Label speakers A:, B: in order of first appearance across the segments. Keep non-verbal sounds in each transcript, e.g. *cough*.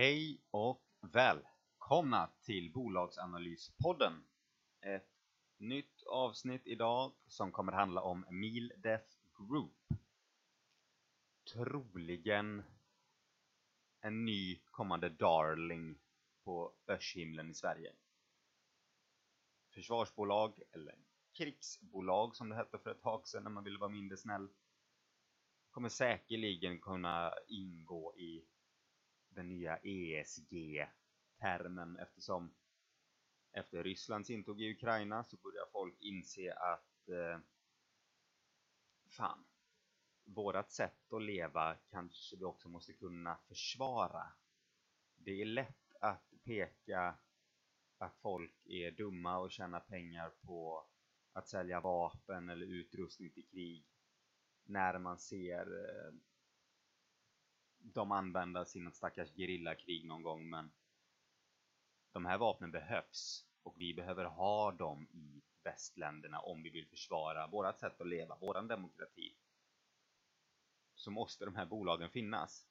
A: Hej och välkomna till Bolagsanalyspodden. Ett nytt avsnitt idag som kommer handla om Mildef Group. Troligen en ny kommande darling på börshimlen i Sverige. Försvarsbolag, eller krigsbolag som det hette för ett tag sedan när man ville vara mindre snäll, kommer säkerligen kunna ingå i den nya ESG-termen eftersom efter Rysslands intåg i Ukraina så börjar folk inse att eh, fan, vårat sätt att leva kanske vi också måste kunna försvara. Det är lätt att peka att folk är dumma och tjänar pengar på att sälja vapen eller utrustning till krig när man ser eh, de användas i något stackars gerillakrig någon gång men de här vapnen behövs och vi behöver ha dem i västländerna om vi vill försvara vårat sätt att leva, våran demokrati så måste de här bolagen finnas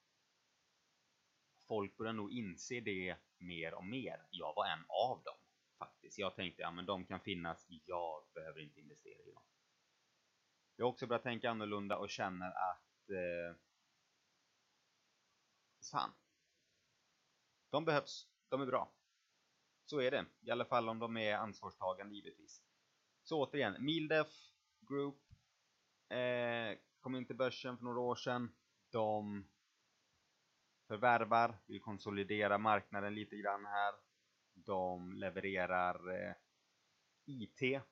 A: folk börjar nog inse det mer och mer. Jag var en av dem faktiskt. Jag tänkte, ja men de kan finnas, jag behöver inte investera i dem. Jag har också börjat tänka annorlunda och känner att eh, fan, de behövs, de är bra. Så är det, i alla fall om de är ansvarstagande givetvis. Så återigen, Mildef Group eh, kom in till börsen för några år sedan. De förvärvar, vill konsolidera marknaden lite grann här. De levererar eh, IT,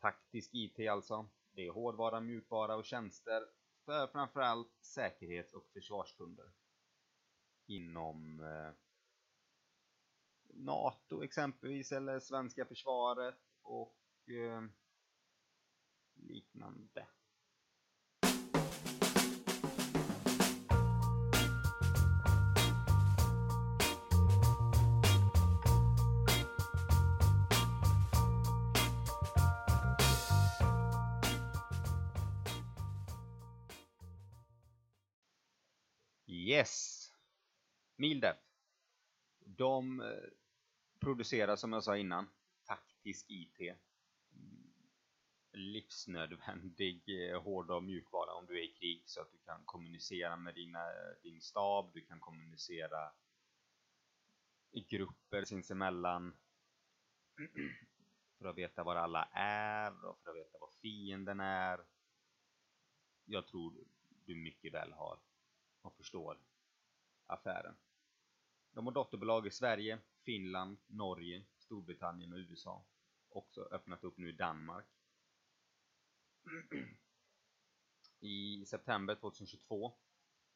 A: taktisk IT alltså. Det är hårdvara, mjukvara och tjänster för framförallt säkerhets och försvarskunder inom eh, NATO exempelvis eller svenska försvaret och eh, liknande. Yes! Mildef. De eh, producerar som jag sa innan taktisk IT. Mm, livsnödvändig eh, hård och mjukvara om du är i krig så att du kan kommunicera med dina, din stab, du kan kommunicera i grupper sinsemellan *clears throat* för att veta var alla är och för att veta var fienden är. Jag tror du mycket väl har och förstår affären. De har dotterbolag i Sverige, Finland, Norge, Storbritannien och USA. Också öppnat upp nu i Danmark. I september 2022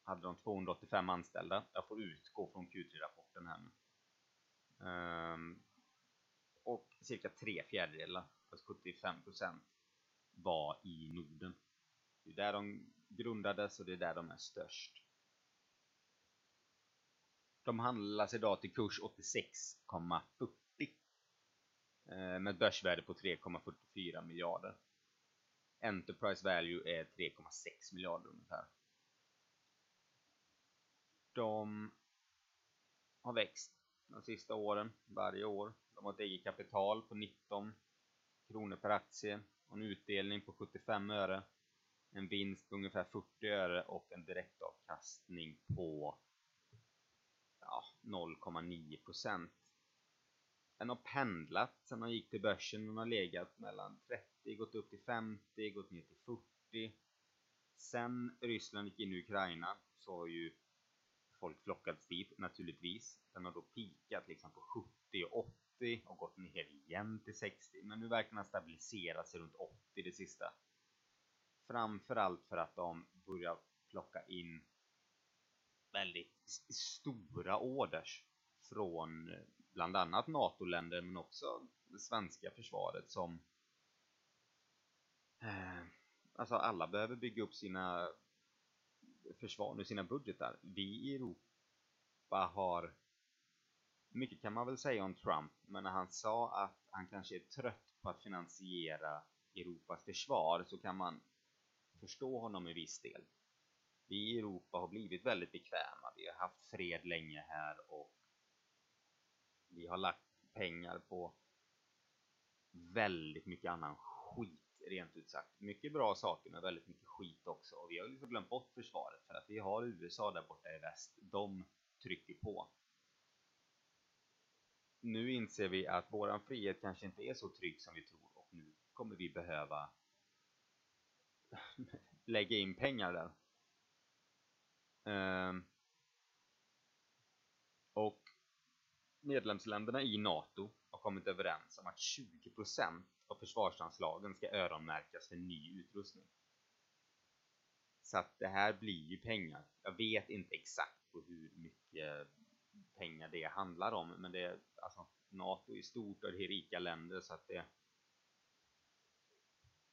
A: hade de 285 anställda. Jag får utgå från Q3-rapporten här nu. Um, och cirka tre fjärdedelar, alltså 75% var i Norden. Det är där de grundades och det är där de är störst. De handlas idag till kurs 86,40 eh, med ett börsvärde på 3,44 miljarder. Enterprise value är 3,6 miljarder ungefär. De har växt de sista åren, varje år. De har ett eget kapital på 19 kronor per aktie och en utdelning på 75 öre. En vinst på ungefär 40 öre och en direktavkastning på ja, 0,9 procent. Den har pendlat sen man gick till börsen. Den har legat mellan 30, gått upp till 50, gått ner till 40. Sen Ryssland gick in i Ukraina så har ju folk flockats dit naturligtvis. Den har då pikat liksom på 70 och 80 och gått ner igen till 60. Men nu verkar den ha stabiliserat sig runt 80 det sista. Framförallt för att de börjar plocka in väldigt stora orders från eh, bland annat NATO-länder men också det svenska försvaret som eh, Alltså alla behöver bygga upp sina försvar nu, sina budgetar. Vi i Europa har mycket kan man väl säga om Trump, men när han sa att han kanske är trött på att finansiera Europas försvar så kan man förstå honom i viss del. Vi i Europa har blivit väldigt bekväma. Vi har haft fred länge här och vi har lagt pengar på väldigt mycket annan skit, rent ut sagt. Mycket bra saker, men väldigt mycket skit också. Och vi har liksom glömt bort försvaret för att vi har USA där borta i väst. De trycker på. Nu inser vi att våran frihet kanske inte är så trygg som vi tror och nu kommer vi behöva lägga in pengar där. Ehm, och medlemsländerna i NATO har kommit överens om att 20% av försvarsanslagen ska öronmärkas för ny utrustning. Så att det här blir ju pengar. Jag vet inte exakt på hur mycket pengar det handlar om, men det är alltså NATO är stort och det är rika länder så att det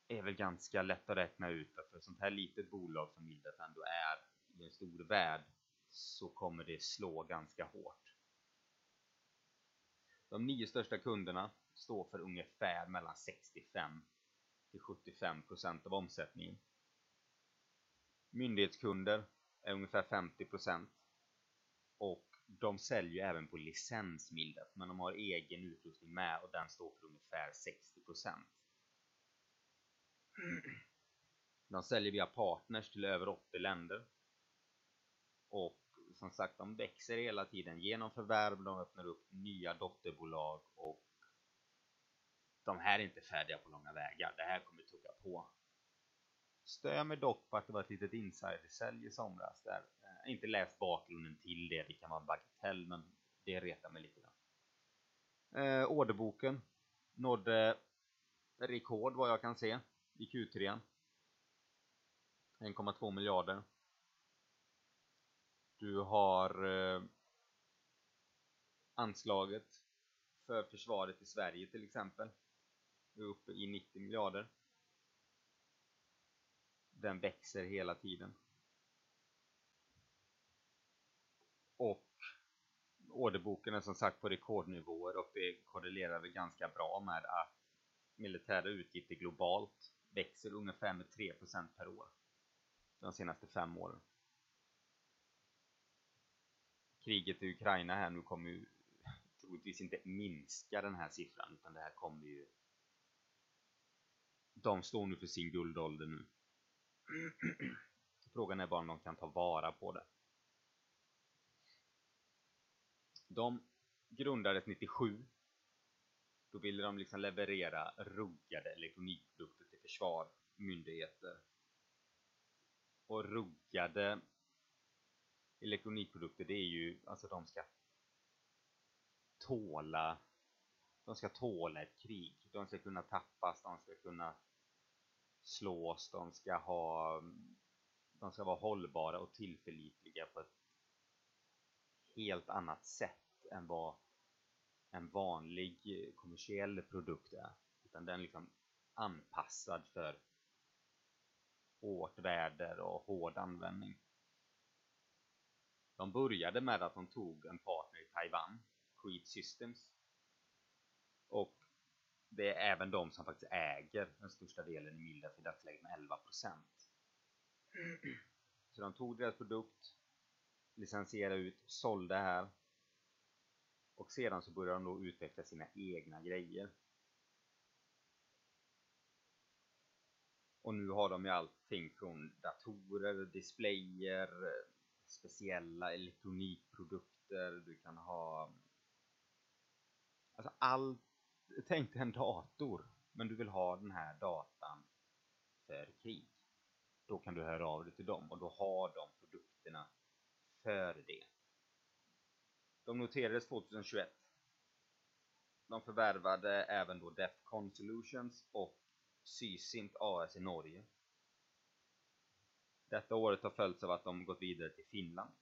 A: är väl ganska lätt att räkna ut att för ett sånt här litet bolag som Mildef ändå är i en stor värld så kommer det slå ganska hårt. De nio största kunderna står för ungefär mellan 65 till 75 procent av omsättningen. Myndighetskunder är ungefär 50 procent och de säljer även på licensmildet men de har egen utrustning med och den står för ungefär 60 procent. De säljer via partners till över 80 länder och som sagt, de växer hela tiden genom förvärv, de öppnar upp nya dotterbolag och de här är inte färdiga på långa vägar. Det här kommer tugga på. Stör mig dock på att det var ett litet insidersälj i somras där. Jag har inte läst bakgrunden till det, det kan vara en bagatell, men det retar mig lite grann. Eh, orderboken nådde rekord vad jag kan se i Q3. 1,2 miljarder. Du har eh, anslaget för försvaret i Sverige till exempel. är uppe i 90 miljarder. Den växer hela tiden. Och orderboken är som sagt på rekordnivåer och det korrelerar väl ganska bra med att militära utgifter globalt växer ungefär med 3% per år de senaste fem åren kriget i Ukraina här nu kommer ju troligtvis inte minska den här siffran utan det här kommer ju de står nu för sin guldålder nu. *clears throat* Frågan är bara om de kan ta vara på det. De grundades 97 då ville de liksom leverera ruggade elektronikprodukter till försvar, myndigheter. Och ruggade elektronikprodukter det är ju, alltså de ska tåla de ska tåla ett krig, de ska kunna tappas, de ska kunna slås, de ska ha de ska vara hållbara och tillförlitliga på ett helt annat sätt än vad en vanlig kommersiell produkt är utan den är liksom anpassad för hårt väder och hård användning. De började med att de tog en partner i Taiwan, Creed Systems. Och det är även de som faktiskt äger den största delen i Mildef i dagsläget med 11%. Så de tog deras produkt, licensierade ut, sålde här. Och sedan så började de då utveckla sina egna grejer. Och nu har de ju allting från datorer, displayer, speciella elektronikprodukter, du kan ha Alltså allt, tänk dig en dator, men du vill ha den här datan för krig. Då kan du höra av dig till dem och då har de produkterna för det. De noterades 2021. De förvärvade även då Defcon Solutions och Sysint AS i Norge. Detta året har följts av att de gått vidare till Finland.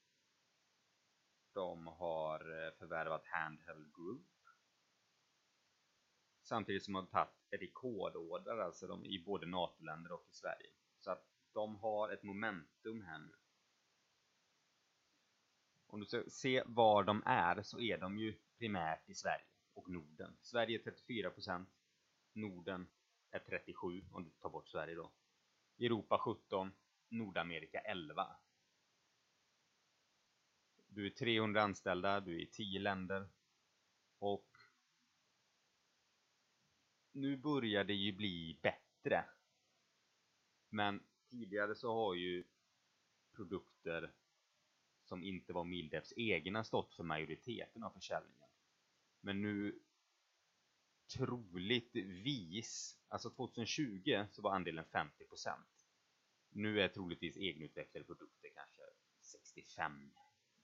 A: De har eh, förvärvat Handheld Group. Samtidigt som de har tagit rekordorder alltså de, i både NATO-länder och i Sverige. Så att de har ett momentum här nu. Om du ska se var de är så är de ju primärt i Sverige och Norden. Sverige är 34%, Norden är 37% om du tar bort Sverige då. Europa 17% Nordamerika 11. Du är 300 anställda, du är i 10 länder och nu börjar det ju bli bättre. Men tidigare så har ju produkter som inte var Mildefs egna stått för majoriteten av försäljningen. Men nu troligtvis, alltså 2020 så var andelen 50%. Nu är troligtvis egenutvecklade produkter kanske 65,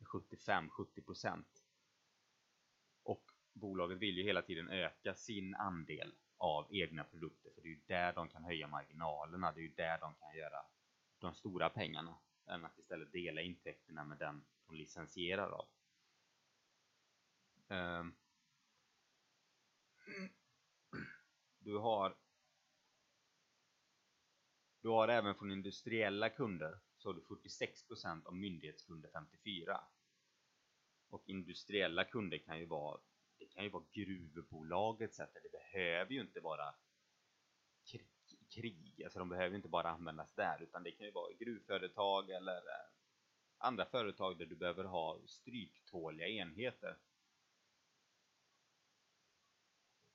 A: 75, 70%. Och bolaget vill ju hela tiden öka sin andel av egna produkter för det är ju där de kan höja marginalerna, det är ju där de kan göra de stora pengarna än att istället dela intäkterna med den de licensierar av. Ehm. Du har du har även från industriella kunder så har du 46% av myndighetskunder 54. Och industriella kunder kan ju vara det kan ju vara gruvbolaget så det behöver ju inte vara krig, alltså de behöver ju inte bara användas där utan det kan ju vara gruvföretag eller eh, andra företag där du behöver ha stryktåliga enheter.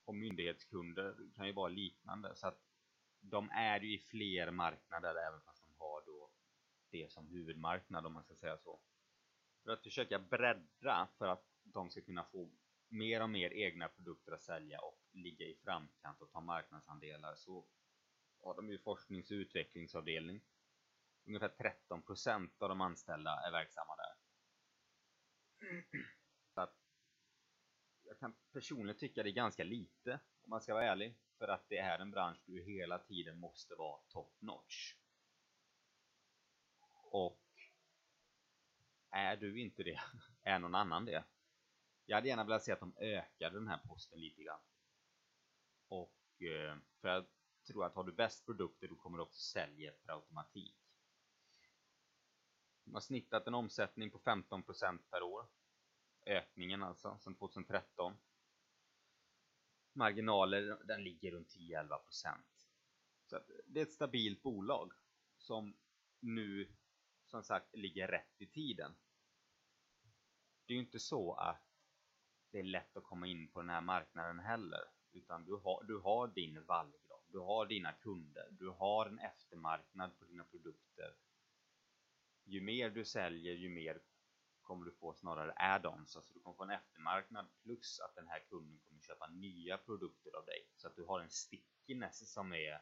A: Och myndighetskunder kan ju vara liknande. Så att de är ju i fler marknader även fast de har då det som huvudmarknad om man ska säga så. För att försöka bredda för att de ska kunna få mer och mer egna produkter att sälja och ligga i framkant och ta marknadsandelar så har de ju forsknings och utvecklingsavdelning. Ungefär 13% av de anställda är verksamma där. Så att jag kan personligen tycka det är ganska lite om man ska vara ärlig. För att det är en bransch du hela tiden måste vara top notch. Och är du inte det, *laughs* är någon annan det. Jag hade gärna velat se att de ökade den här posten lite grann. Och eh, för jag tror att har du bäst produkter då kommer du också sälja per automatik. De har snittat en omsättning på 15% per år. Ökningen alltså, sedan 2013. Marginaler, den ligger runt 10-11%. Så det är ett stabilt bolag som nu som sagt ligger rätt i tiden. Det är ju inte så att det är lätt att komma in på den här marknaden heller. Utan du har, du har din vallgrav, du har dina kunder, du har en eftermarknad på dina produkter. Ju mer du säljer, ju mer kommer du få snarare add-ons, alltså du kommer få en eftermarknad plus att den här kunden kommer köpa nya produkter av dig. Så att du har en stickiness som är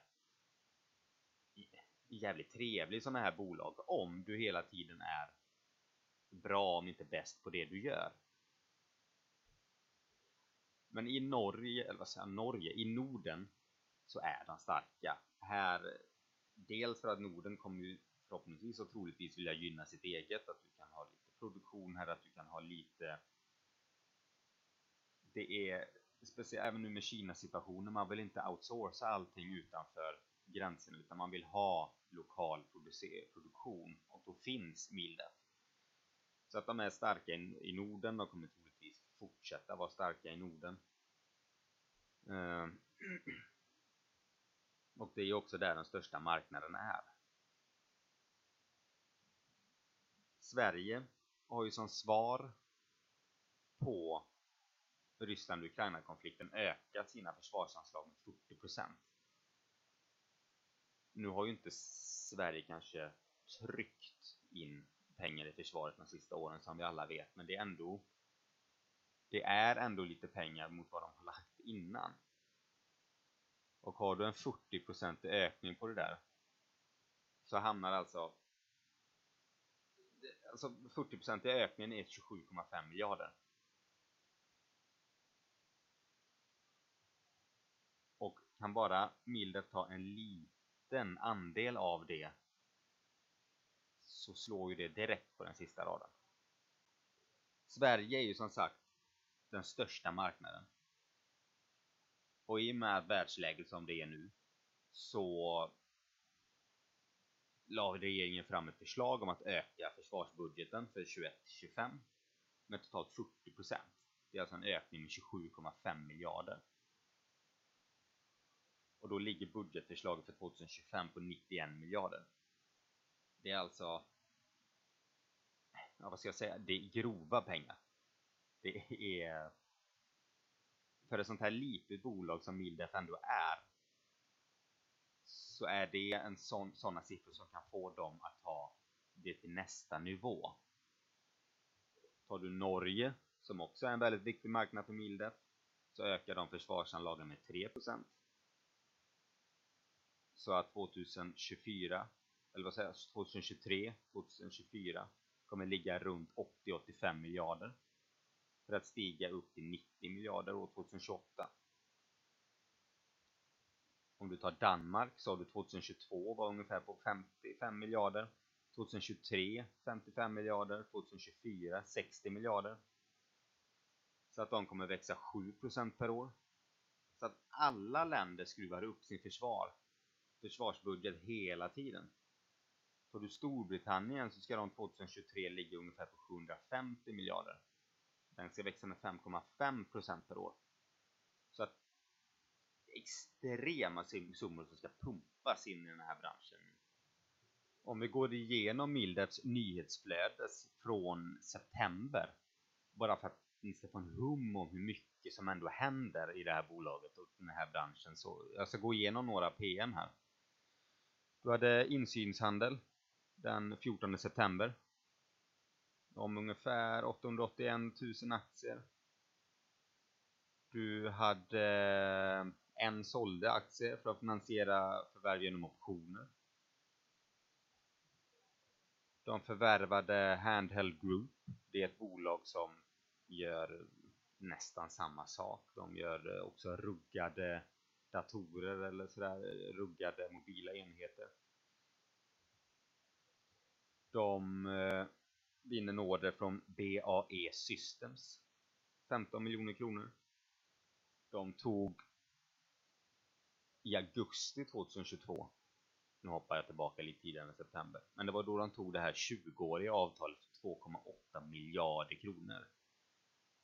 A: jävligt trevlig i sådana här bolag om du hela tiden är bra om inte bäst på det du gör. Men i Norge, eller vad säger jag, Norge, i Norden så är de starka. Här, dels för att Norden kommer ju förhoppningsvis och troligtvis vilja gynna sitt eget, att du kan ha lite produktion här, att du kan ha lite det är speciellt även nu med Kina situationen, man vill inte outsourca allting utanför gränserna utan man vill ha lokal produktion och då finns Mildef. Så att de är starka i Norden, de kommer troligtvis fortsätta vara starka i Norden. Ehm. *clears throat* Och det är också där den största marknaden är. Sverige har ju som svar på Ryssland-Ukraina-konflikten ökat sina försvarsanslag med 40%. Nu har ju inte Sverige kanske tryckt in pengar i försvaret de sista åren som vi alla vet, men det är ändå det är ändå lite pengar mot vad de har lagt innan. Och har du en 40% ökning på det där så hamnar alltså alltså 40% ökningen är 27,5 miljarder. Och kan bara Mildef ta en liten andel av det så slår ju det direkt på den sista raden. Sverige är ju som sagt den största marknaden. Och i och med världsläget som det är nu så la regeringen fram ett förslag om att öka försvarsbudgeten för 21-25 med totalt 40%. Det är alltså en ökning med 27,5 miljarder. Och då ligger budgetförslaget för 2025 på 91 miljarder. Det är alltså, ja, vad ska jag säga, det är grova pengar. Det är, för ett sånt här litet bolag som Mildef ändå är, så är det en sån, sådana siffror som kan få dem att ta det till nästa nivå. Tar du Norge, som också är en väldigt viktig marknad för Mildef, så ökar de försvarsanlagen med 3%. Så att 2024, eller vad säger jag, 2023, 2024 kommer ligga runt 80-85 miljarder för att stiga upp till 90 miljarder år 2028. Om du tar Danmark så har du 2022 var ungefär på 55 miljarder. 2023 55 miljarder. 2024 60 miljarder. Så att de kommer växa 7% per år. Så att alla länder skruvar upp sin försvar. Försvarsbudget hela tiden. Tar du Storbritannien så ska de 2023 ligga ungefär på 750 miljarder. Den ska växa med 5,5% per år. Så att extrema summor som ska pumpas in i den här branschen. Om vi går igenom Mildefs nyhetsflöde från september, bara för att ni ska få en hum om hur mycket som ändå händer i det här bolaget och den här branschen. Så jag ska gå igenom några PM här. Du hade insynshandel den 14 september om ungefär 881 000 aktier. Du hade en sålde aktier för att finansiera förvärv genom optioner. De förvärvade Handheld Group. Det är ett bolag som gör nästan samma sak. De gör också ruggade datorer eller sådär, ruggade mobila enheter. De eh, vinner en order från BAE Systems. 15 miljoner kronor. De tog i augusti 2022. Nu hoppar jag tillbaka lite tidigare än september. Men det var då de tog det här 20-åriga avtalet för 2,8 miljarder kronor.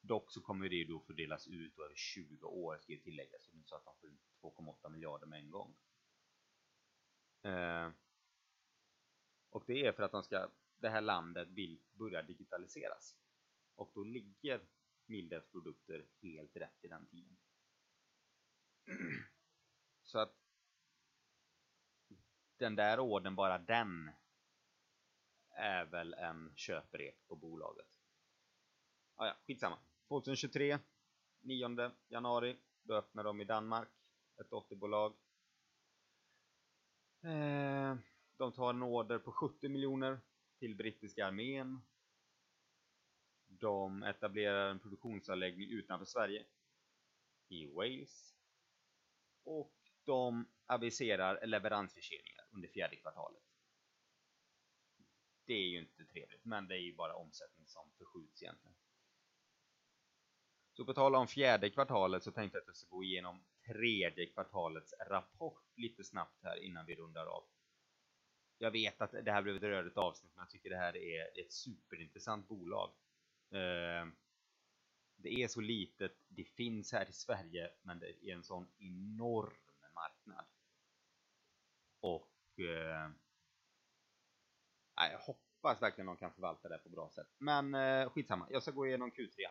A: Dock så kommer det då fördelas ut över 20 år ska jag tillägga. Så det är så att de får ut 2,8 miljarder med en gång. Eh, och det är för att de ska, det här landet vill börja digitaliseras. Och då ligger Mildefs produkter helt rätt i den tiden. *clears throat* Så att den där orden, bara den, är väl en köprep på bolaget. Ah, ja, skitsamma. 2023, 9 januari, då öppnar de i Danmark, ett dotterbolag. Eh, de tar en order på 70 miljoner till brittiska armén. De etablerar en produktionsanläggning utanför Sverige, i Wales. Och de aviserar leveransförseningar under fjärde kvartalet. Det är ju inte trevligt, men det är ju bara omsättning som förskjuts egentligen. Så på tal om fjärde kvartalet så tänkte jag att jag ska gå igenom tredje kvartalets rapport lite snabbt här innan vi rundar av. Jag vet att det här blev ett rörigt avsnitt, men jag tycker det här är ett superintressant bolag. Eh, det är så litet, det finns här i Sverige, men det är en sån enorm marknad. Och eh, jag hoppas verkligen de kan förvalta det på bra sätt. Men eh, skitsamma, jag ska gå igenom Q3.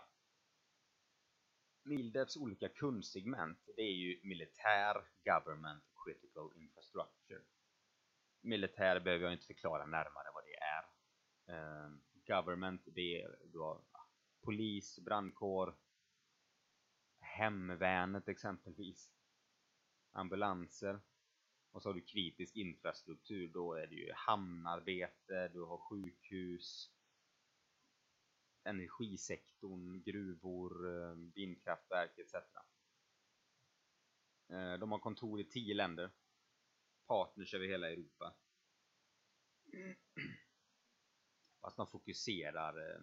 A: Mildefs olika kundsegment, det är ju militär, government, critical infrastructure. Militär behöver jag inte förklara närmare vad det är. Eh, government, det är då ah, polis, brandkår, hemvärnet exempelvis, ambulanser. Och så har du kritisk infrastruktur, då är det ju hamnarbete, du har sjukhus, energisektorn, gruvor, eh, vindkraftverk etc. Eh, de har kontor i tio länder, partners över hela Europa. Fast de fokuserar eh,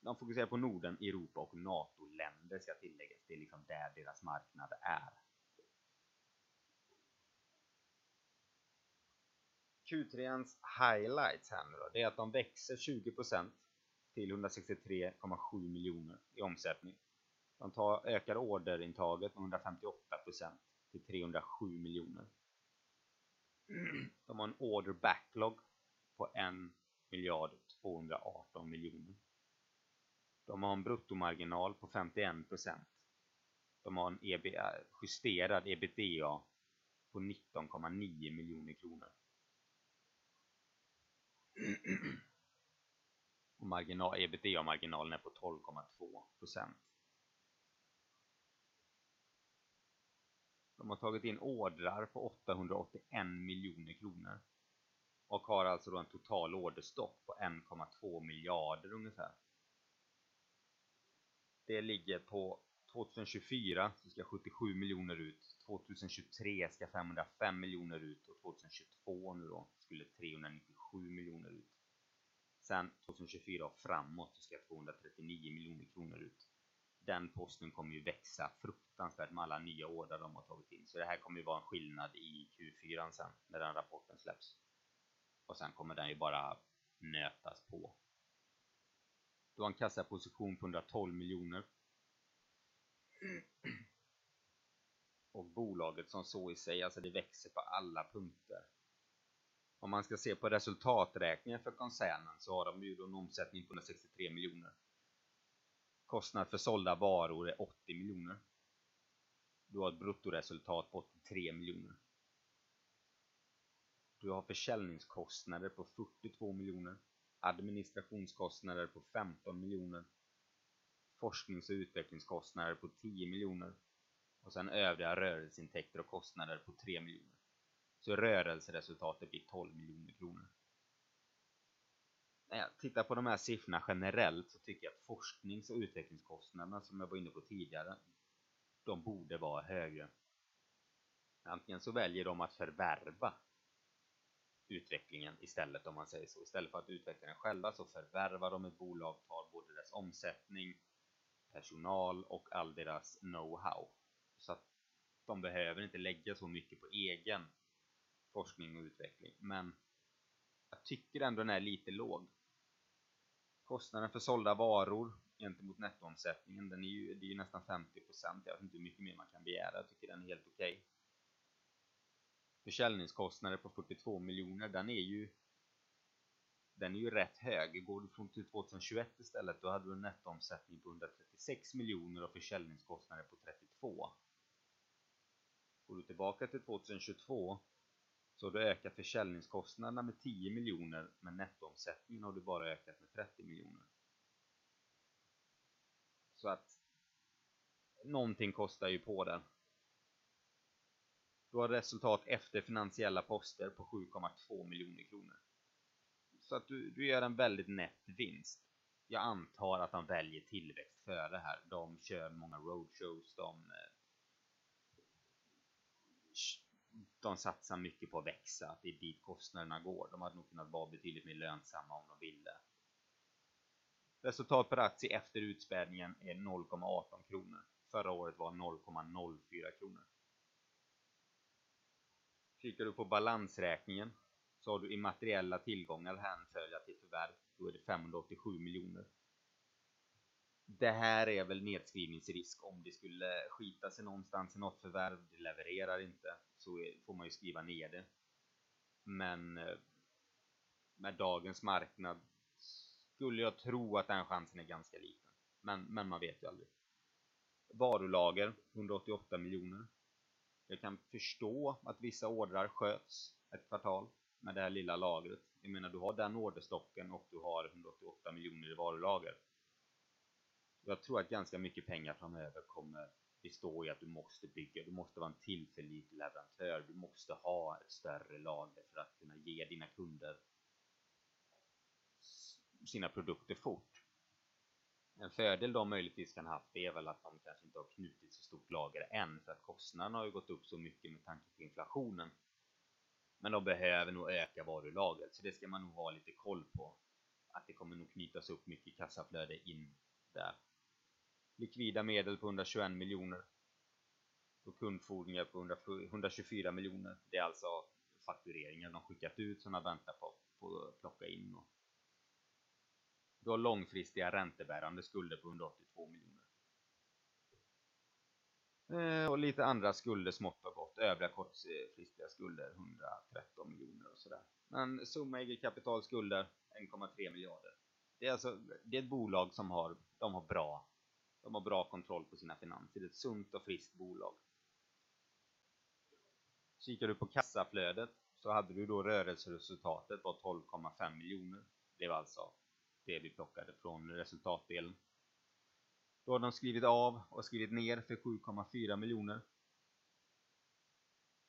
A: de fokuserar på Norden, Europa och NATO-länder ska tilläggas. Det är liksom där deras marknad är. Q3ans highlights här nu då, det är att de växer 20% till 163,7 miljoner i omsättning. De tar, ökar orderintaget med 158% till 307 miljoner. De har en order backlog på 1 miljard 218 miljoner. De har en bruttomarginal på 51%. De har en EB, justerad ebitda på 19,9 miljoner kronor. Och marginal, ebitda-marginalen är på 12,2%. De har tagit in ordrar på 881 miljoner kronor och har alltså då en total orderstock på 1,2 miljarder ungefär. Det ligger på 2024 så ska 77 miljoner ut, 2023 ska 505 miljoner ut och 2022 nu då skulle 397 miljoner ut. Sen 2024 och framåt så ska 239 miljoner kronor ut. Den posten kommer ju växa fruktansvärt med alla nya order de har tagit in. Så det här kommer ju vara en skillnad i Q4 sen när den rapporten släpps. Och sen kommer den ju bara nötas på. Du har en kassaposition på 112 miljoner. Och bolaget som så i sig, alltså det växer på alla punkter. Om man ska se på resultaträkningen för koncernen så har de ju då en omsättning på 163 miljoner. Kostnad för sålda varor är 80 miljoner. Du har ett bruttoresultat på 83 miljoner. Du har försäljningskostnader på 42 miljoner administrationskostnader på 15 miljoner, forsknings och utvecklingskostnader på 10 miljoner och sen övriga rörelseintäkter och kostnader på 3 miljoner. Så rörelseresultatet blir 12 miljoner kronor. När jag tittar på de här siffrorna generellt så tycker jag att forsknings och utvecklingskostnaderna som jag var inne på tidigare, de borde vara högre. Antingen så väljer de att förvärva utvecklingen istället om man säger så. Istället för att utveckla den själva så förvärvar de ett bolag, tar både dess omsättning, personal och all deras know-how. Så att de behöver inte lägga så mycket på egen forskning och utveckling. Men jag tycker ändå den är lite låg. Kostnaden för sålda varor gentemot nettoomsättningen, den är ju, det är ju nästan 50%. Jag vet inte hur mycket mer man kan begära. Jag tycker den är helt okej. Okay försäljningskostnader på 42 miljoner, den är ju den är ju rätt hög. Går du från till 2021 istället, då hade du en nettoomsättning på 136 miljoner och försäljningskostnader på 32. Går du tillbaka till 2022 så har du ökat försäljningskostnaderna med 10 miljoner men nettoomsättningen har du bara ökat med 30 miljoner. Så att någonting kostar ju på den. Du har resultat efter finansiella poster på 7,2 miljoner kronor. Så att du, du gör en väldigt nätt vinst. Jag antar att de väljer tillväxt före här. De kör många roadshows, de, eh, de satsar mycket på att växa, att det är dit kostnaderna går. De hade nog kunnat vara betydligt mer lönsamma om de ville. Resultat per aktie efter utspädningen är 0,18 kronor. förra året var 0,04 kronor. Kikar du på balansräkningen så har du immateriella tillgångar hänförliga till förvärv. Då är det 587 miljoner. Det här är väl nedskrivningsrisk om det skulle skita sig någonstans i något förvärv, det levererar inte, så får man ju skriva ner det. Men eh, med dagens marknad skulle jag tro att den chansen är ganska liten. Men, men man vet ju aldrig. Varulager 188 miljoner. Jag kan förstå att vissa ordrar sköts ett kvartal med det här lilla lagret. Jag menar, du har den orderstocken och du har 188 miljoner i varulager. Jag tror att ganska mycket pengar framöver kommer bestå i att du måste bygga, du måste vara en tillförlitlig leverantör, du måste ha ett större lager för att kunna ge dina kunder sina produkter fort. En fördel de möjligtvis kan haft är väl att de kanske inte har knutit så stort lager än för att kostnaderna har ju gått upp så mycket med tanke på inflationen. Men de behöver nog öka varulagret så det ska man nog ha lite koll på. Att det kommer nog knytas upp mycket kassaflöde in där. Likvida medel på 121 miljoner. Och kundfordringar på 124 miljoner. Det är alltså faktureringar de skickat ut som de väntar på, på att plocka in. Och du har långfristiga räntebärande skulder på 182 miljoner. Eh, och lite andra skulder smått och gott. Övriga kortfristiga skulder 113 miljoner och sådär. Men summa eget kapital skulder, 1,3 miljarder. Det är alltså det är ett bolag som har, de har bra de har bra kontroll på sina finanser. Det är ett sunt och friskt bolag. Kikar du på kassaflödet så hade du då rörelseresultatet var 12,5 miljoner. Det var alltså det vi plockade från resultatdelen. Då har de skrivit av och skrivit ner för 7,4 miljoner.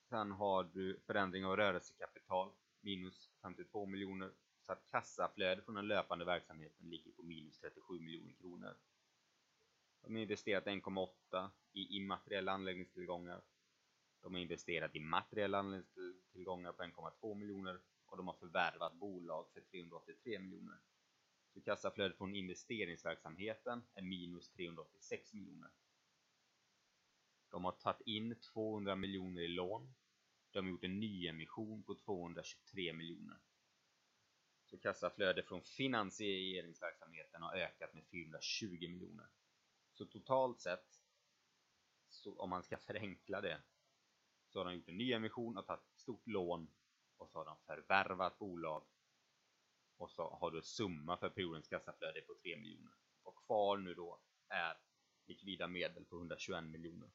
A: Sen har du förändring av rörelsekapital minus 52 miljoner. Så att kassaflödet från den löpande verksamheten ligger på minus 37 miljoner kronor. De har investerat 1,8 i immateriella anläggningstillgångar. De har investerat i materiella anläggningstillgångar på 1,2 miljoner och de har förvärvat bolag för 383 miljoner. Så kassaflödet från investeringsverksamheten är minus 386 miljoner. De har tagit in 200 miljoner i lån. De har gjort en nyemission på 223 miljoner. Så kassaflödet från finansieringsverksamheten har ökat med 420 miljoner. Så totalt sett, så om man ska förenkla det, så har de gjort en nyemission och tagit stort lån och så har de förvärvat bolag och så har du summa för periodens kassaflöde på 3 miljoner. Och kvar nu då är likvida medel på 121 miljoner.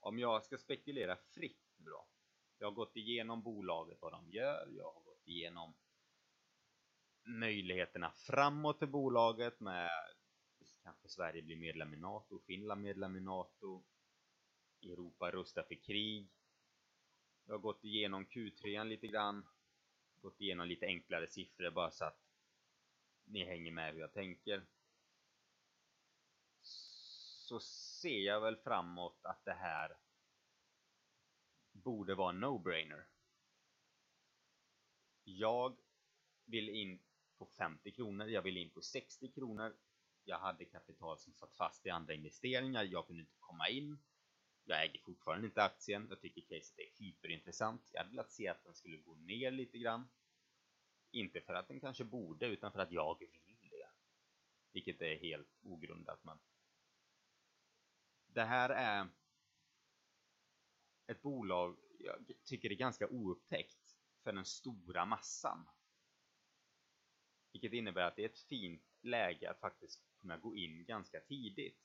A: Om jag ska spekulera fritt nu då. Jag har gått igenom bolaget, vad de gör, jag har gått igenom möjligheterna framåt för bolaget med kanske Sverige blir medlem i NATO, Finland medlem i NATO, Europa rustar för krig, jag har gått igenom Q3 lite grann. Gått igenom lite enklare siffror bara så att ni hänger med hur jag tänker. Så ser jag väl framåt att det här borde vara en no-brainer. Jag vill in på 50 kronor, jag vill in på 60 kronor. Jag hade kapital som satt fast i andra investeringar, jag kunde inte komma in. Jag äger fortfarande inte aktien. Jag tycker caset är hyperintressant. Jag hade velat se att den skulle gå ner lite grann. Inte för att den kanske borde, utan för att jag vill det. Vilket är helt ogrundat. Men det här är ett bolag jag tycker är ganska oupptäckt för den stora massan. Vilket innebär att det är ett fint läge att faktiskt kunna gå in ganska tidigt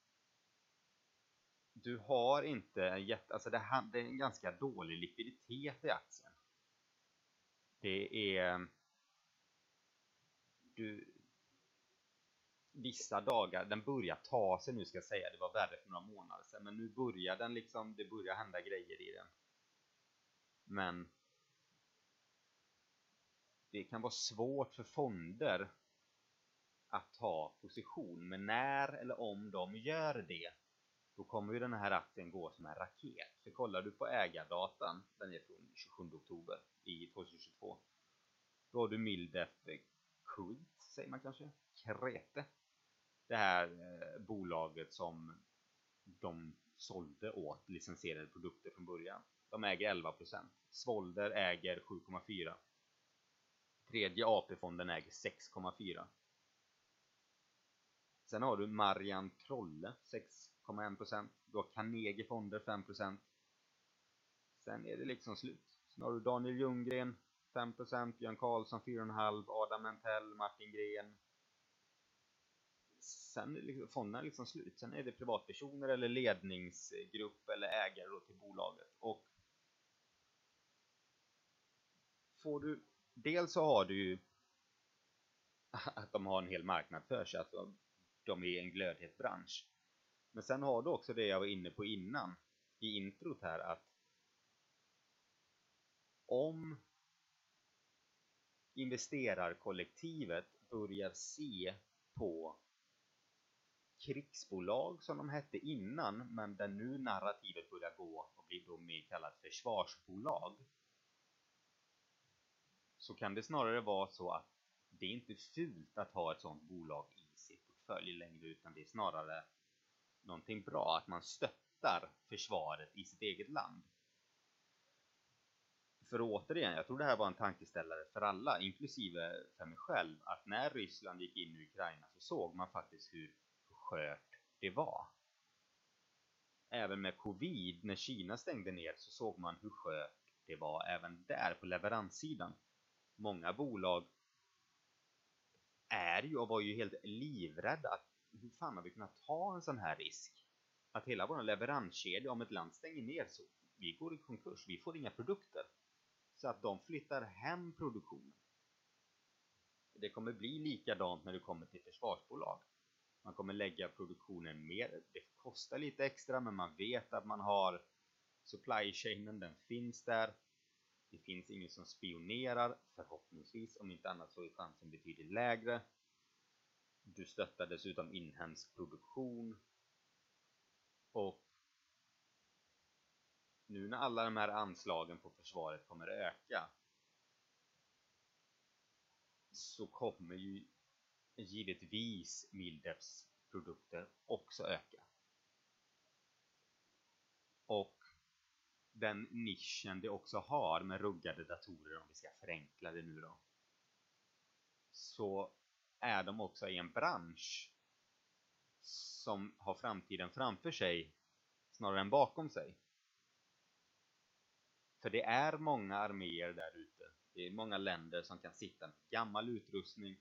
A: du har inte en jätte, alltså det, är en ganska dålig likviditet i aktien. Det är du, vissa dagar, den börjar ta sig nu ska jag säga, det var värre för några månader sedan, men nu börjar den liksom, det börjar hända grejer i den. Men det kan vara svårt för fonder att ta position, men när eller om de gör det då kommer ju den här aktien gå som en raket. För kollar du på ägardatan, den är från 27 oktober i 2022, då har du Mildef Kult, eh, säger man kanske, Krete. det här eh, bolaget som de sålde åt licensierade produkter från början. De äger 11%. Svolder äger 7,4%. Tredje AP-fonden äger 6,4%. Sen har du Marian Trolle 6,1%. Du har Carnegie Fonder 5%. Sen är det liksom slut. Sen har du Daniel Ljunggren 5%, Björn Karlsson 4,5%, Adam Mentell, Martin Gren. Sen är liksom, fonderna liksom slut. Sen är det privatpersoner eller ledningsgrupp eller ägare då till bolaget. Och får du, dels så har du ju *laughs* att de har en hel marknad för sig, alltså de är en glödhet bransch. Men sen har du också det jag var inne på innan i introt här att om investerarkollektivet börjar se på krigsbolag som de hette innan men där nu narrativet börjar gå och blir då mer kallat försvarsbolag så kan det snarare vara så att det är inte fult att ha ett sådant bolag i sin portfölj längre utan det är snarare någonting bra att man stöttar försvaret i sitt eget land. För återigen, jag tror det här var en tankeställare för alla, inklusive för mig själv, att när Ryssland gick in i Ukraina så såg man faktiskt hur skört det var. Även med covid, när Kina stängde ner, så såg man hur skört det var även där på leveranssidan. Många bolag är ju och var ju helt livrädda att hur fan har vi kunnat ta en sån här risk? Att hela vår leveranskedja, om ett land stänger ner så vi går i konkurs, vi får inga produkter. Så att de flyttar hem produktionen. Det kommer bli likadant när det kommer till försvarsbolag. Man kommer lägga produktionen mer, det kostar lite extra men man vet att man har supply chainen, den finns där. Det finns ingen som spionerar, förhoppningsvis, om inte annat så är chansen betydligt lägre. Du stöttar dessutom inhemsk produktion. Och nu när alla de här anslagen på försvaret kommer att öka så kommer ju givetvis Mildeps produkter också öka. Och den nischen det också har med ruggade datorer, om vi ska förenkla det nu då, så är de också i en bransch som har framtiden framför sig snarare än bakom sig. För det är många arméer där ute. Det är många länder som kan sitta med gammal utrustning.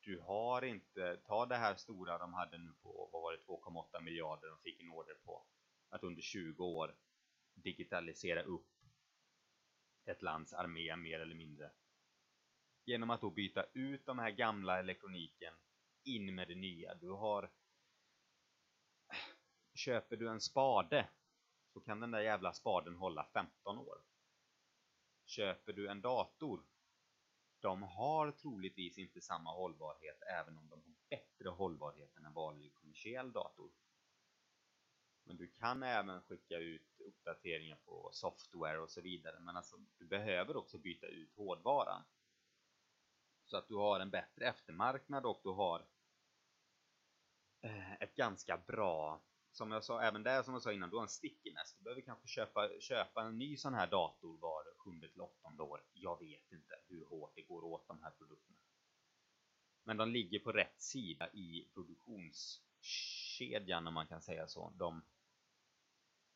A: Du har inte, ta det här stora de hade nu på, vad var det, 2,8 miljarder de fick en order på. Att under 20 år digitalisera upp ett lands armé mer eller mindre. Genom att då byta ut de här gamla elektroniken in med det nya. Du har Köper du en spade så kan den där jävla spaden hålla 15 år. Köper du en dator de har troligtvis inte samma hållbarhet även om de har bättre hållbarhet än en vanlig kommersiell dator. Men du kan även skicka ut uppdateringar på software och så vidare. Men alltså, du behöver också byta ut hårdvaran. Så att du har en bättre eftermarknad och du har eh, ett ganska bra som jag sa, även där som jag sa innan, du har en stickiness. Du behöver kanske köpa, köpa en ny sån här dator var sjunde till åttonde år. Jag vet inte hur hårt det går åt de här produkterna. Men de ligger på rätt sida i produktionskedjan om man kan säga så. De,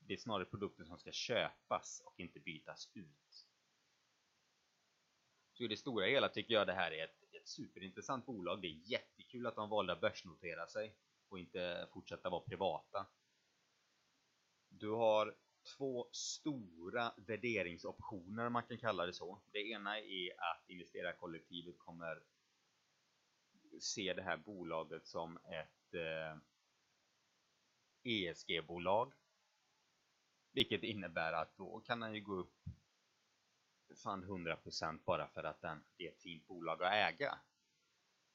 A: det är snarare produkter som ska köpas och inte bytas ut. Så i det stora hela tycker jag det här är ett, ett superintressant bolag. Det är jättekul att de valde att börsnotera sig och inte fortsätta vara privata. Du har två stora värderingsoptioner, man kan kalla det så. Det ena är att investerarkollektivet kommer se det här bolaget som ett eh, ESG-bolag. Vilket innebär att då kan den ju gå upp fan 100% bara för att den är ett fint bolag att äga.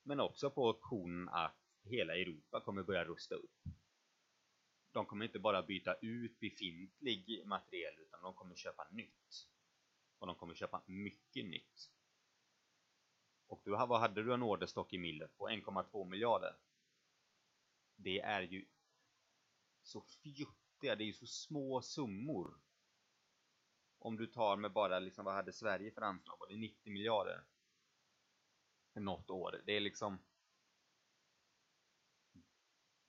A: Men också på optionen att hela Europa kommer börja rusta upp. De kommer inte bara byta ut befintlig materiel utan de kommer köpa nytt. Och de kommer köpa mycket nytt. Och du, vad hade du en orderstock i Millet på? 1,2 miljarder. det är ju så fjuttiga, det är ju så små summor. Om du tar med bara liksom, vad hade Sverige för anslag? Var det 90 miljarder? Något år. Det är liksom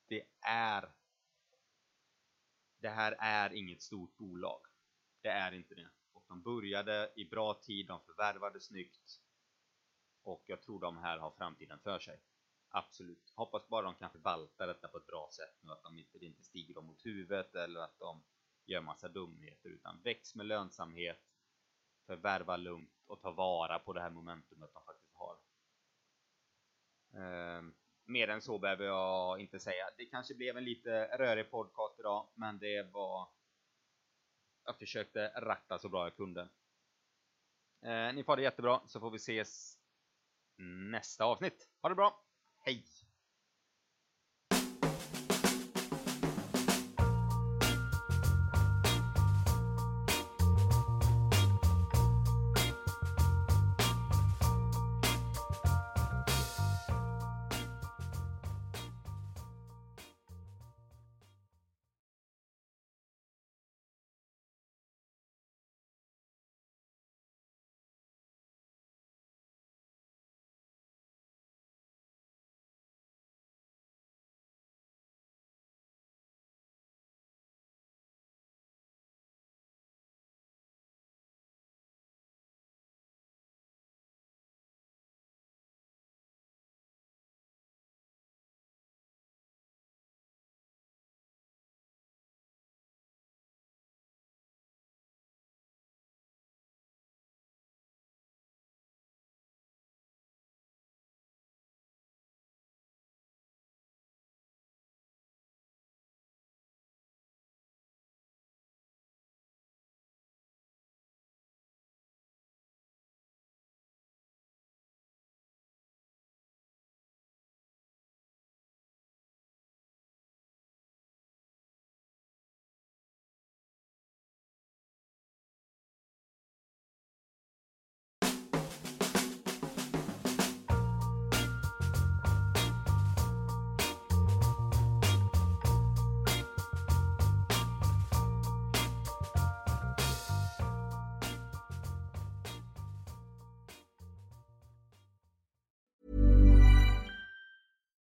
A: det är det här är inget stort bolag. Det är inte det. Och de började i bra tid, de förvärvade snyggt. Och jag tror de här har framtiden för sig. Absolut. Hoppas bara de kan förvalta detta på ett bra sätt nu, att de inte, det inte stiger dem mot huvudet eller att de gör massa dumheter utan väx med lönsamhet, förvärva lugnt och ta vara på det här momentumet de faktiskt har. Ehm, mer än så behöver jag inte säga. Det kanske blev en lite rörig podcast idag, men det var... Jag försökte ratta så bra jag kunde. Eh, ni får det jättebra, så får vi ses nästa avsnitt. Ha det bra! Hej!